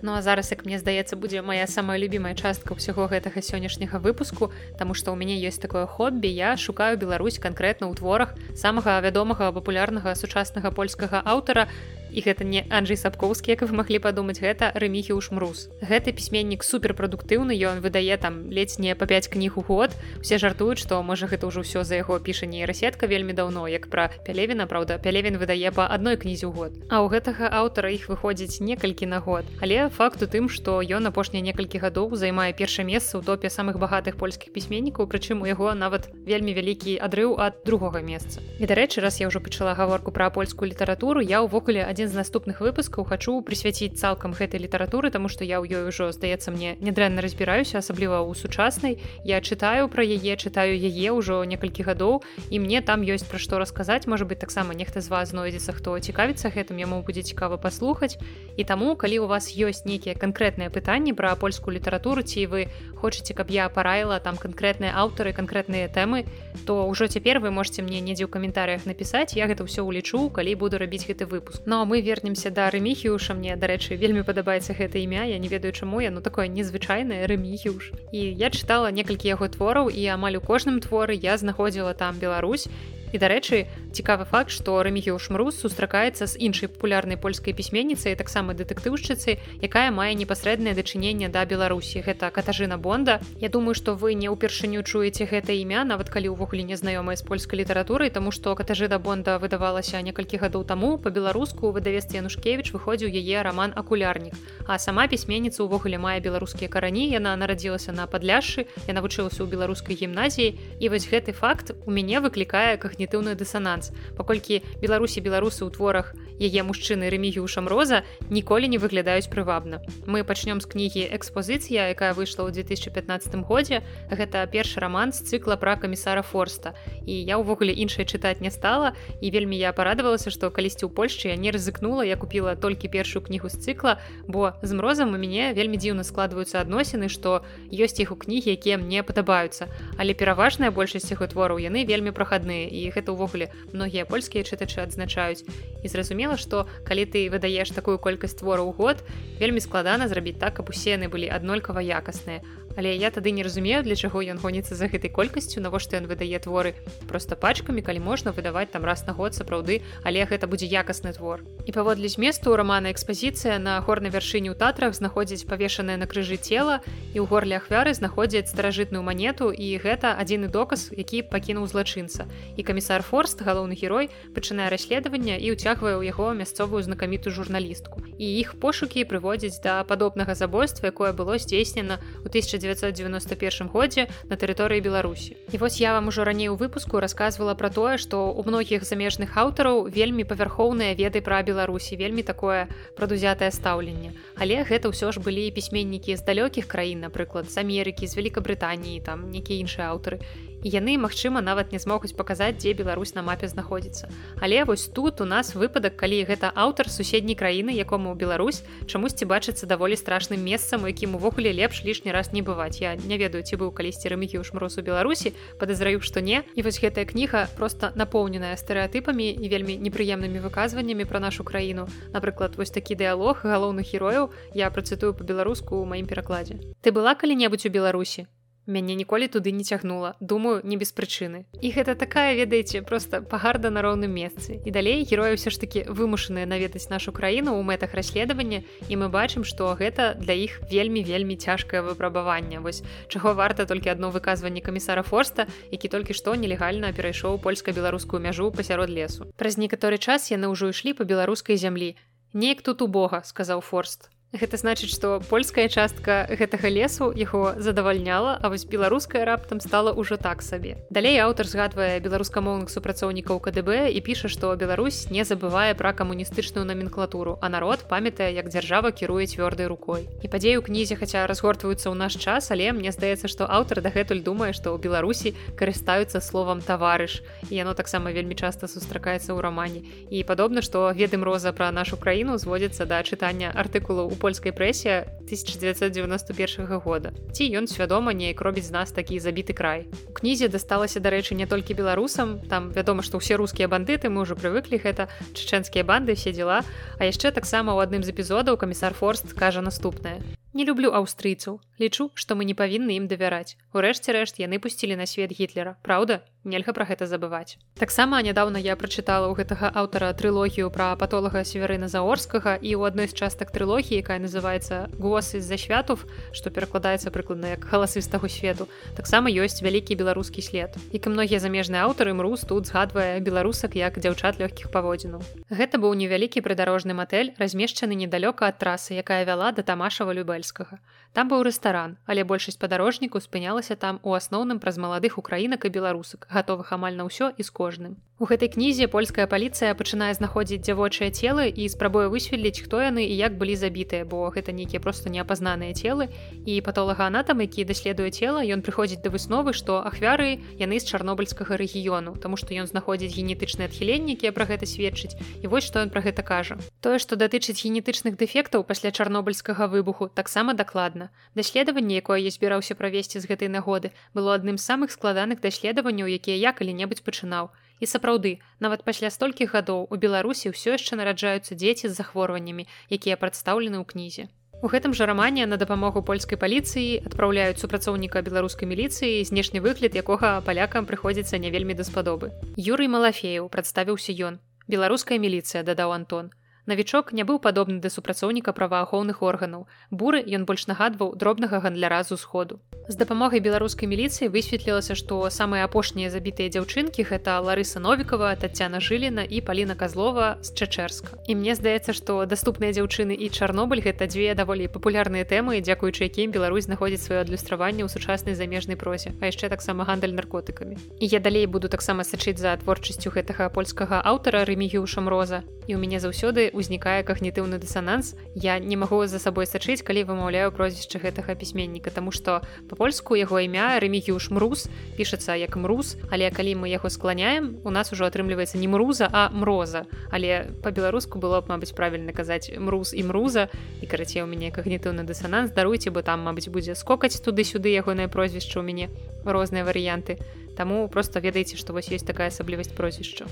Ну а зараз, як мне здаецца, будзе моя самая любимая частка ўсяго гэтага сённяшняга выпуску, таму што ў мяне ёсць такое хоббі, я шукаю Беларусь канкрэтна ў творах самага вядомага папулярнага сучаснага польскага аўтара і гэта не Анджей сапкоўскі як вы маглі падумаць гэта рэміхі ў шмрус гэты пісьменнік суперпрадуктыўны ён выдае там ледзь не па 5 кніг у год. Усе жартуюць што можа гэта ўжо ўсё за яго піша нейрасетка вельмі даўно як пра пялевіна Праўда пялевін выдае па адной кнізе ў год. А ў гэтага аўтара іх выходзіць некалькі на год. Але факт у тым што ён апошнія некалькі гадоў займае першае месца ў топе самых багатых польскіх пісьменнікаў прычым у яго нават вельмі вялікі адрыў ад другога месца. І дарэчы раз я ўжо пачала гаворку пра польскую літаратуру я ўвогуле адзін адзін з наступных выпускаў хачу прысвяціць цалкам гэтай літаратуры тому што я ў ёй ужо здаецца мне нядрэнна разбіраюся асабліва ў сучаснай я чытаю пра яе чытаю яе ўжо некалькі гадоў і мне там ёсць пра што расказаць можа быть таксама нехта з вас знойдзецца хто цікавіцца гэтым яму будзе цікава паслухаць. І таму калі у вас ёсць нейкія канкрэтныя пытанні пра польскую літаратуру ці вы хочаце каб я параіла там канкрэтныя аўтары канкрэтныя тэмы то ўжо цяпер вы можете мне недзе ў каментарях напісаць. Я гэта ўсё ўлічу калі буду рабіць гэты выпуск. Но ну, мы вернемся да рэміхіуша. Мне дарэчы вельмі падабаецца гэта імя. Я не ведаю чаму. Яно такое незвычайнае рэміхіуш. І я чытала некалькі яго твораў і амаль у кожным творы я знаходзіла там Беларусь і дарэчы цікавы факт што рэмігіў шмрус сустракаецца з іншай папулярнай польскай пісьменніцай таксама дэтэктыўшчыцы якая мае непасрэднае дачыненне да беларусі. Гэта катажына бонда. Я думаю што вы не ўпершыню чуеце гэта імя нават калі ўвогуле незнаёмая з польскай літаратурай тому што катажыда бонда выдавалася некалькі гадоў таму по-беларуску у выдавестве янушкевич выходзіў яе роман акулярнік а сама пісьменніца ўвогуле мае беларускія карані. Яна нарадзілася на падляшшы я навучылася ў беларускай гімназіі. І вось гэты факт у мяне выклікае как когнітыўны дысананс. Паколькі беларусі беларусы ў творах яе мужчыны рэмігіушам роза ніколі не выглядаюць прывабна. Мы пачнём з кнігі экспозіцыя якая выйшла ў 2015 годзе. Гэта першы роман з цыкла пра камісара форста. І я ўвогуле іншай чытаць не стала і вельмі я парадавалася што калісьці ў польшчы я не рызыкнула я купила толькі першую кнігу з цыкла бо з мрозам у мяне вельмі дзіўна складваюцца адносіны што ёсць іх у кнігі якія мне падабаюцца. Але пераважная большасць яго твораў яны вельмі прахадныя і гэта ўвогуле многія польскія чытачы адзначаюць. І зразумела што калі ты выдаеш такую колькасць твораў год вельмі складана зрабіць так каб усе яны былі аднолькава якасныя але я тады не разумею для чаго ён гоніцца за гэтай колькасцю навошта ён выдае творы просто пачкамі калі можна выдаваць там раз на год сапраўды але гэта будзе якасны твор І паводле зместу рамана экспазіцыя на горнай вяршыні ў татрах знаходзіць павешанае на крыжы цела і ў горле ахвяры знаходзяць старажытную манету і гэта адзіны доказ, які пакінуў злачынца. І камісар Форст, галоўны герой, пачынае расследаванне і ўцягвае ў яго мясцовую знакамітую журналістку. І іх пошукі прыводзяць да падобнага забойства, якое было здзейснена ў 1991 годзе на тэрыторыі Беларусі. І вось я вам ужо раней у выпуску рассказывала пра тое, што у многіх замежных аўтараў вельмі павярхоўныя веды пра беларусі вельмі такое прадузятае стаўленне але гэта ўсё ж былі пісьменнікі з далёкіх краін напрыклад з Амерыкі з Вкабрытаніі там нейкія іншыя аўтары яны магчыма нават не змогуць паказаць дзе Беларусь на мапе знаходзіцца. Але вось тут у нас выпадак калі гэта аўтар суседняй краіны якому Беларусь чамусьці бачыцца даволі страшным месцам якім увогуле лепш лішні раз не бываць. Я не ведаю ці быў калісьці рымікі ў шмрос у Беларусі падазраю што не. І вось гэтая кніга просто напоўненая стэеатыпамі і вельмі непрыемнымі выказваннямі пра нашу краіну. Напрыклад вось такі дыалог галоўных герояў я працытую по-беларуску ў маім перакладзе. Ты была калі-небудзь у беларусі мяне ніколі туды не цягнула. Думаю не без прычыны. І гэта такая ведаеце просто пагарда на роўным месцы. І далей героі ўсё ж таки вымушаныя наведаць нашу краіну ў мэтах расследавання і мы бачым што гэта для іх вельмі вельмі цяжкае выпрабаванне. Вось чаго варта толькі адно выказванне камісара форста які толькі што нелегальна перайшоў польска-беларускую мяжу пасярод лесу. Праз некаторы час яны ўжо ішлі по беларускай зямлі. Неяк тут у бога сказаў форст Гэта значыць, што польская частка гэтага лесу яго задавальняла, а вось беларуская раптам стала ўжо так сабе. Далей аўтар згадвае беларускамоўных супрацоўнікаў КДБ і піша, што Беларусь не забывае пра камуністычную наменклатуру, а народ памятае, як дзяржава кіруе цвёрдай рукой. І падзеі ў кнізе хаця разгортваюцца ў наш час, але мне здаецца, што аўтар дагэтуль думае, што ў Беларусі карыстаюцца словам таварыш. І яно таксама вельмі часта сустракаецца ў рамане. І падобна, што ведым роза пра нашу краіну зводзіцца да чытання артыкулаў у польскай прэсе 1991 года. Ці ён свядома неяк робіць з нас такі забіты край. У кнізе дасталася дарэчы не толькі беларусам там вядома што ўсе рускія бандыты мы ўжо прывыклі гэта чечэнскія банды все дела а яшчэ таксама ў адным з эпізодаў камісар форст кажа наступнае Не люблю аўстрыйцаў. Лічу, што мы не павінны ім давяраць. Урэшце рэшт яны пусцілі на свет гітлера. Праўда, нельга пра гэта забываць. Таксама нядаўна я прачытала ў гэтага аўтара трылогію пра патолага северына заорскага і ў адной з частак трылогіі, якая называецца госы з-за святов, што перакладаецца прыкладна як галасы з таго свету. Таксама ёсць вялікі беларускі след. Як і многія замежныя аўтары мрус тут згадвае беларусак як дзяўчат лёгкіх паводзінаў. Гэта быў невялікі прыдарожны матэль, размешчаны недалёка ад трасы, якая вяла да тамашава любэ польскага. Там быў рэстаран, але большасць падарожніку спынялася там у асноўным праз маладых украінак і беларусак, гатовых амаль на ўсё і з кожным. У гэтай кнізе польская паліцыя пачынае знаходзіць дзявочыя целы і спрабуе высветліць, хто яны і як былі забітыя, бо гэта нейкія проста неапазнаныя целы і патолагаанатам, які даследуе цела, ён прыходзіць да высновы, што ахвяры яны з чарнобыльскага рэгіёну, таму што ён знаходзіць генетычныя адхіленні, якія пра гэта сведчыць. І вось што ён пра гэта кажа. Тое, што датычыць генетычных дэфектаў пасля чарнобыльскага выбуху, так таксама дакладна. Даследаванне, якое я збіраўся правесці з гэтай нагоды, было адным з самых складаных даследаванняў, якія я калі-небудзь пачынаў. І сапраўды, нават пасля столькіх гадоў у Беларусі ўсё яшчэ нараджаюцца дзеці з захворваннямі, якія прадстаўлены ў кнізе. У гэтым жа рамане на дапамогу польскай паліцыі адпраўляюць супрацоўніка беларускай міліцыі знешні выгляд, якога палякам прыходзіцца не вельмі даспадобы. Юрый Малафеяў прадставіўся ён. Беларуская міліцыя дадаў Антон. Навічок не быў падобны да супрацоўніка праваахоўных органаў. Буры ён больш нагадваў дробнага гандляра з усходу. З дапамогай беларускай міліцыі высветлілася, што самыя апошнія забітыя дзяўчынкі гэта Ларыса Новікова, Тацяна Жыліна і Паліна Казлова з Чачэрска. І мне здаецца, што даступныя дзяўчыны і Чарнобыль гэта дзве даволі папулярныя тэмы, дзякуючы якім Беларусь знаходзіць сваё адлюстраванне ў сучаснай замежнай прозе, а яшчэ таксама гандаль наркотыкамі. І я далей буду таксама сачыць за творчасцю гэтага польскага аўтара рэмігіюшам роза. І ў мяне заўсёды узнікае когнітыўны дысананс. Я не магу за сабой сачыць калі вымаўляю прозвішча гэтага пісьменніка тому что по-польску яго імя рэмігіюш мрус пішацца як мрус але калі мы яго скланяем у нас ужо атрымліваецца не мруза а мроза. Але по-беларуску было б мабыць правильно казаць мрус і мруза і карацей у мяне когнітыўны дысананс. Даруйте бы там мабыць будзе скокаць туды-сюды ягонае прозвішча у мяне розныя варыянты. Таму просто ведаеце што вось есть такая асаблівасць прозвішча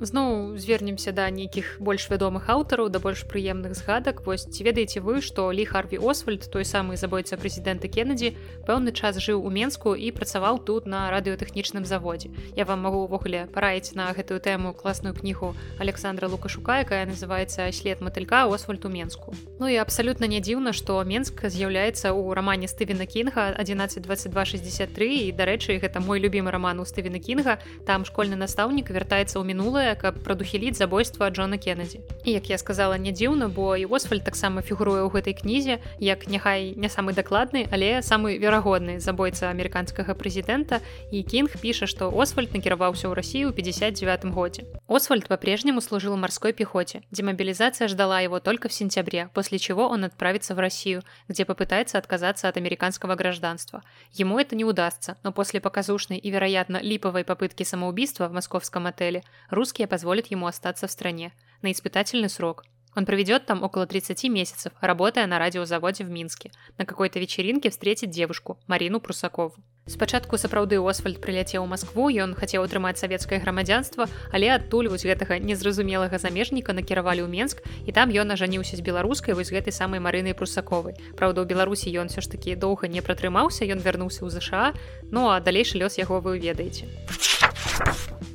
зноў звернемся да нейкіх больш вядомых аўтараў да больш прыемных згадак. Вось ці ведаеце вы што лі харві освальд той самы забойца прэзідэнта кеннеді пэўны час жыў у менску і працаваў тут на радыётэхнічным заводзе. Я вам магу увогуле параіць на гэтую тэму класную кнігу александра лукашука якая называется след матылька освальд у менску ну і абсалютна не дзіўна што менск з'яўляецца ў рамане стывена кінга 11 22 63 і дарэчы гэта мой любімы роман у стывена кінга там школьны настаўнік вяртаецца ў мінулае каб прадухіліць забойства Джона кеннеді і як я сказала не дзіўна бо і освальд таксама фігуруе ў гэтай кнізе як няхай не самы дакладны але самы верагодны забойца амерыканскага прэзідэнта. І кінг піша што освальд накіраваўся ў рассію 59 годзе. Освальд по-прежнему служил морской пехоте демобилизация ждала его только в сентябре после чего он отправится в россию где попытается отказаться от американского гражданства. Ему это не удастся но после показушной и вероятно липовой попытки самоубийства в московском отеле русские позволят ему остаться в стране на испытательный срок. Он проведет там около 30 месяцев, работая на радиозаводе в Минске. На какой-то вечеринке встретит девушку, Марину Прусакову. Спачатку сапраўды Освальд прыляцеў у Маскву, ён хацеў атрымаць савецкае грамадзянства, але адтуль вось гэтага незразумелага замежніка накіравалі ў Менск і там ён ажаніўся з беларускай вось гэтай самай марынай прусаковай. Праўда, у Беларусі ён все ж такі доўга не пратрымаўся, ён вярнуўся ў ЗША, ну а далейшы лёс яго вы ведаеце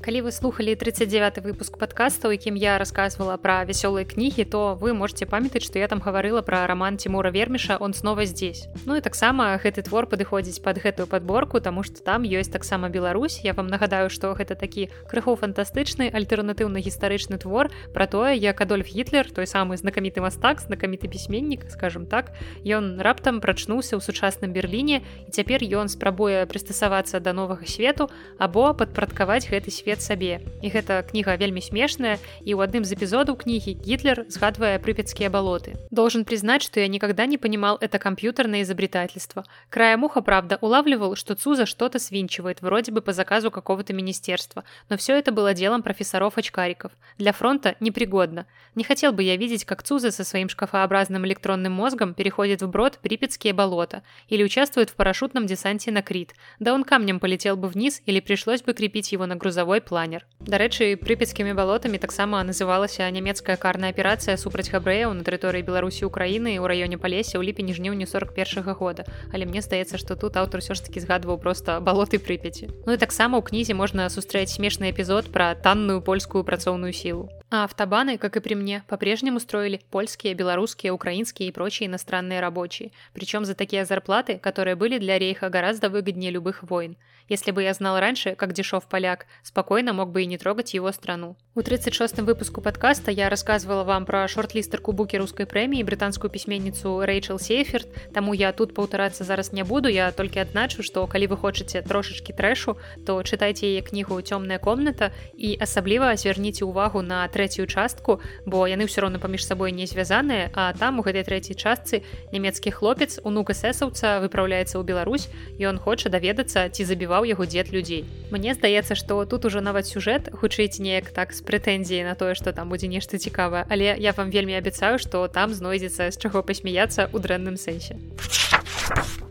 калі вы слухали 39 выпуск подкаста у якім я рассказывала про вясёлыя кнігі то вы можете памятаць что я там гаварыла про роман тимура верміша он снова здесь ну і таксама гэты твор падыходзіць под гэтую подборку тому что там ёсць таксама Беларусь я вам нагадаю что гэта такі крыху фантастычны альтэрнатыўны гістарычны твор про тое як адольф гітлер той самы знакаміты мастак знакаміты пісьменнік скажем так ён раптам прачнуўся ў сучасным берерліне і цяпер ён спрабуе прыстасавацца до новага свету або падпрадкаваць гэты свет ад сабе і гэта кніга вельмі смешная і ў адным з эпізодаў кнігі гитлер згадвае прыпецкія балоты должен признать что я никогда не понимал это компьютерное изобретательство края муха правда улавливал что цуза что-то свинчивает вроде бы по заказу какого-то министерства но все это было делом профессоров очкариков для фронта непригодно не хотел бы я видеть как цуза со своим шкафообразным электронным мозгом переходит в брод припецкие болота или участвует в парашютном десанте на крит да он камнем полетел бы вниз или пришлось бы крепить его на грузовой планер. Дарэчы, прыпецкімі балотамі таксама называлася нямецкая карная аперацыя супраць габрэяў на тэрыторыі Беларусі Украіны ў раёне палесе ў ліпені жніўню 41 -го года. Але мне здаецца, што тут аўтар ўсё ж таки згадваў проста балоты прыпяці. Ну і таксама ў кнізе можна сустрэць смешны эпізод пра танную польскую працоўную сілу. А автобаны, как и при мне, по-прежнему строили польские, белорусские, украинские и прочие иностранные рабочие, причем за такие зарплаты, которые были для рейха гораздо выгоднее любых войн. Если бы я знал раньше, как дешев поляк, спокойно мог бы и не трогать его страну. У 36-м выпуску подкаста я рассказывала вам про шорт-листерку буки русской премии, британскую письменницу Рэйчел Сейферт, тому я тут паўтарацца зараз не буду, я только адначу, что калі вы хочаце трошечки трэшу, то чытайце яе кнігу «Тёмная комната і асабліва звярніце ўвагу на трэцюю частку, бо яны ўсё роўна паміж сабой не звязаныя, а там у гэтай трэцяй частцы нямецкі хлопец унук эсэсаўца выпраўляецца ў Беларусь, ён хоча даведацца, ці забіваў забіваў яго дзед людзей. Мне здаецца, што тут ужо нават сюжэт хутчэйць неяк так з прэтэнзіяй на тое, што там будзе нешта цікавае, але я вам вельмі абяцаю, што там знойдзецца з чаго пасмяяцца ў дрэнным сэнсе.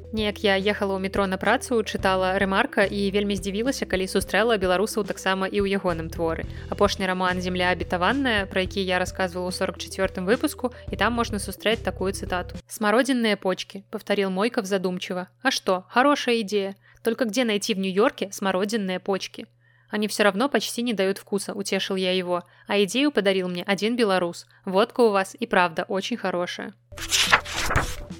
Неяк я ехала ў метро на працу, чытала рэмарка і вельмі здзівілася, калі сустрэла беларусаў таксама і ў ягоным творы. Апошні раман земля абітаванная, пра які я рассказывала ў 44 выпуску і там можна сустрэць такую цытату. Смародзінныя почки, повторил Мойков задумчиво. А что, хорошая идея. Только где найти в Нью-Йорке смородинные почки? Они все равно почти не дают вкуса, утешил я его. А идею подарил мне один белорус. Водка у вас и правда очень хорошая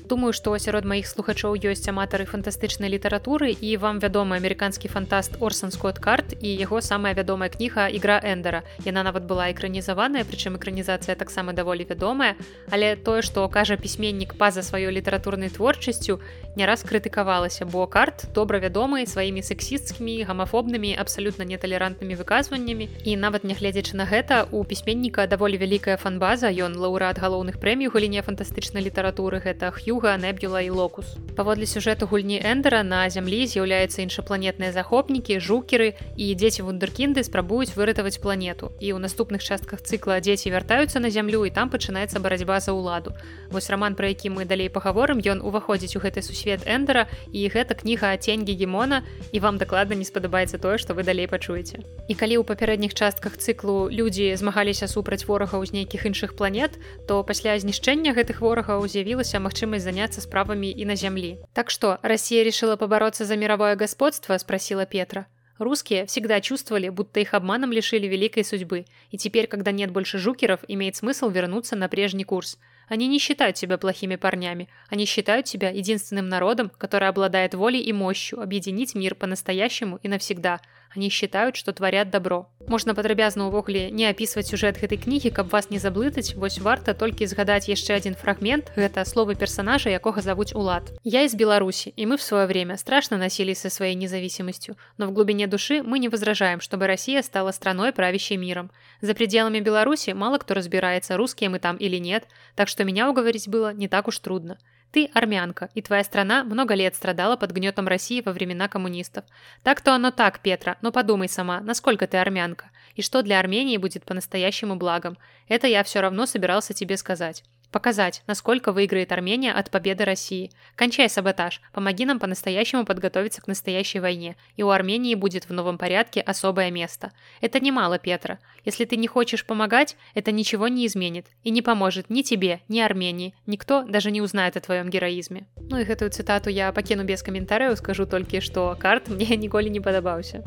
думаю што сярод маіх слухачоў ёсць аматары фантастычнай літаратуры і вам вядомы амерыканскі фантаст орсан скотт карт і яго самая вядомая кніга ігра эндера яна нават была экранізаваная прычым экранізацыя таксама даволі вядомая але тое што кажа пісьменнік па-за сваёй літаратурнай творчасцю не раз крытыкавалася бо карт добра вядомы сваімі сексісцкімі гамафобнымі абсалютна неталерантнымі выказваннямі. І нават нягледзячы на гэта у пісьменніка даволі вялікая фанбаза ён лаўрэат галоўных прэмій галіне фантастычнай літаратуры гэта хью вяртуга нэбюла і локус. Паводле сюжэту гульні эндера на зямлі з'яўляюцца іншапланетныя захопнікі жукеры і дзеці вундеркінды спрабуюць выратаваць планету. І ў наступных частках цыкла дзеці вяртаюцца на зямлю і там пачынаецца барацьба за ўладу. Вось роман про які мы далей пагаворым ён уваходзіць у гэты сусвет эндера і гэта кніга цень гегемона і вам дакладна не спадабаецца тое што вы далей пачуеце. І калі ў папярэдніх частках цыклу людзі змагаліся супраць ворагаў з нейкіх іншых планет то пасля знішчэння гэтых ворагаў з'явілася магчымасць заняцца справамі і на зямлі Так что, Россия решила побороться за мировое господство? Спросила Петра. Русские всегда чувствовали, будто их обманом лишили великой судьбы, и теперь, когда нет больше жукеров, имеет смысл вернуться на прежний курс. Они не считают себя плохими парнями, они считают себя единственным народом, который обладает волей и мощью объединить мир по-настоящему и навсегда, они считают что творят добро можна падрабязна ўвогуле не апісваць сюжэт гэтай кнігі каб вас не заблытаць вось варта толькі згадаць яшчэ один фрагмент гэта словы персонажа якога завуць улад я из беларусі и мы в свое время страшно носили со своей независимостью но в глубине души мы не возражаем чтобы россия стала страной правящей миром за пределами беларуси мало кто разбирается русские мы там или нет так что меня уговорить было не так уж трудно Ты армянка, и твоя страна много лет страдала под гнетом России во времена коммунистов. Так-то оно так, Петра, но подумай сама, насколько ты армянка, и что для Армении будет по-настоящему благом. Это я все равно собирался тебе сказать. Показать, насколько выиграет Армения от победы России. Кончай саботаж, помоги нам по-настоящему подготовиться к настоящей войне, и у Армении будет в новом порядке особое место. Это немало, Петра. Если ты не хочешь помогать, это ничего не изменит и не поможет ни тебе, ни Армении. Никто даже не узнает о твоем героизме. Ну и эту цитату я покину без комментариев, скажу только, что карт мне николи не подобался.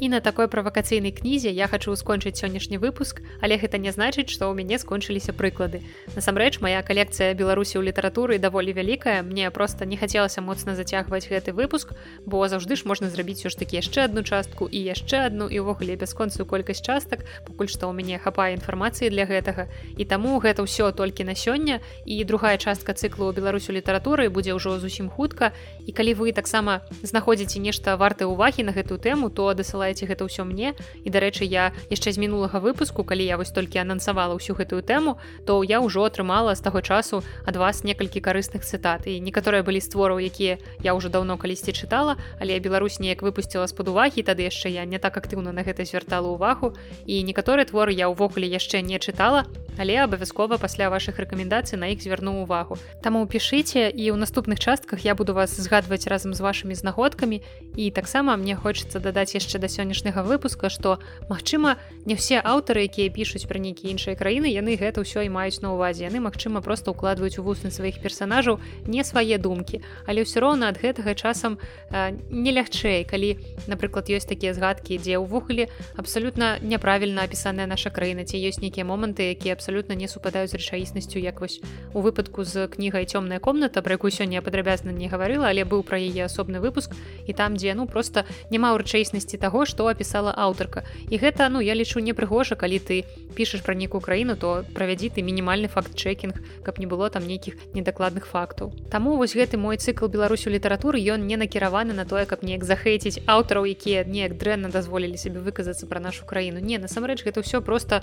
І на такой правакацыйнай кнізе я хачу скончыць сённяшні выпуск, але гэта не значыць, што ў мяне скончыліся прыклады. Насамрэч моя калекцыя беларусі ў літаратуры даволі вялікая. мне просто не хацелася моцна зацягваць гэты выпуск, бо заўжды ж можна зрабіць ж такі яшчэ одну частку і яшчэ одну і ўвогуле бясконцую колькасць частак, пакуль што ў мяне хапае інфармацыі для гэтага. І таму гэта ўсё толькі на сёння і другая частка цыклу беларусю літаратуры будзе ўжо зусім хутка. І калі вы таксама знаходзіце нешта варты ўвагі на гэтую тэму, то дасылай прысылаеце гэта ўсё мне. І дарэчы я яшчэ з мінулага выпуску калі я вось толькі анансавала ўсю гэтую тэму то я ўжо атрымала з таго часу ад вас некалькі карысных цытат. І некаторыя былі створаў якія я ўжо даўно калісьці чытала але Беларусь неяк выпусціла з-пад увагі тады яшчэ я не так актыўна на гэта звяртала ўвагу. І некаторыя творы я ўвогуле яшчэ не чытала але абавязкова пасля ваших рэкамендацый на іх звярну увагу Таму пішыце і ў наступных частках я буду вас згадваць разам з вашымі знаходкамі. І таксама мне хочется дадаць яшчэ да сёння сённяшняга выпуска што магчыма не ўсе аўтары якія пішуць пра нейкія іншыя краіны яны гэта ўсё і маюць на увазе яны магчыма просто укладваюць у вусны сваіх персонажаў не свае думкі. Але ўсё роўна ад гэтага часам э, не лягчэй калі напрыклад ёсць такія згадкі дзе ўвогуле абсалютна няправільна апісаная наша краіна ці ёсць нейкія моманты якія абсалютна не супадаюць з рэчаіснасцю як вось у выпадку з кнігай цёмная комната про якую сёння падрабязна не гаварыла але быў пра яе асобны выпуск і там дзе ну просто няма ў рэчаіснасці таго што апісала аўтарка. І гэта ну я лічу непрыгожа калі ты пішаш пра нейкую краіну то правядзі ты мінімальны факт-чекінг каб не было там нейкіх недакладных фактаў. Таму вось гэты мой цыкл беларусю літаратуры ён не накіраваны на тое каб неяк захейціць аўтараў якія неяк дрэнна дазволілі сябе выказацца пра нашу краіну. Не насамрэч гэта ўсё просто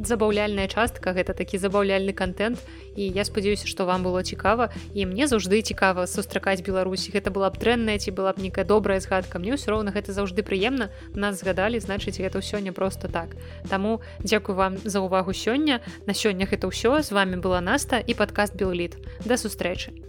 забаўляльная частка гэта такі забаўляльны контент і я спадзяюся што вам было цікава і мне заўжды цікава сустракаць Беларусі гэта была б дрэнная ці была б нейкая добрая згадка мне ўсё роўна гэта заўжды прыемна нас згадалі значыць гэта ўсё не просто так. Таму дзякую вам за ўвагу сёння на сёння гэта ўсё з вами была наста і падкаст белліт да сустрэчы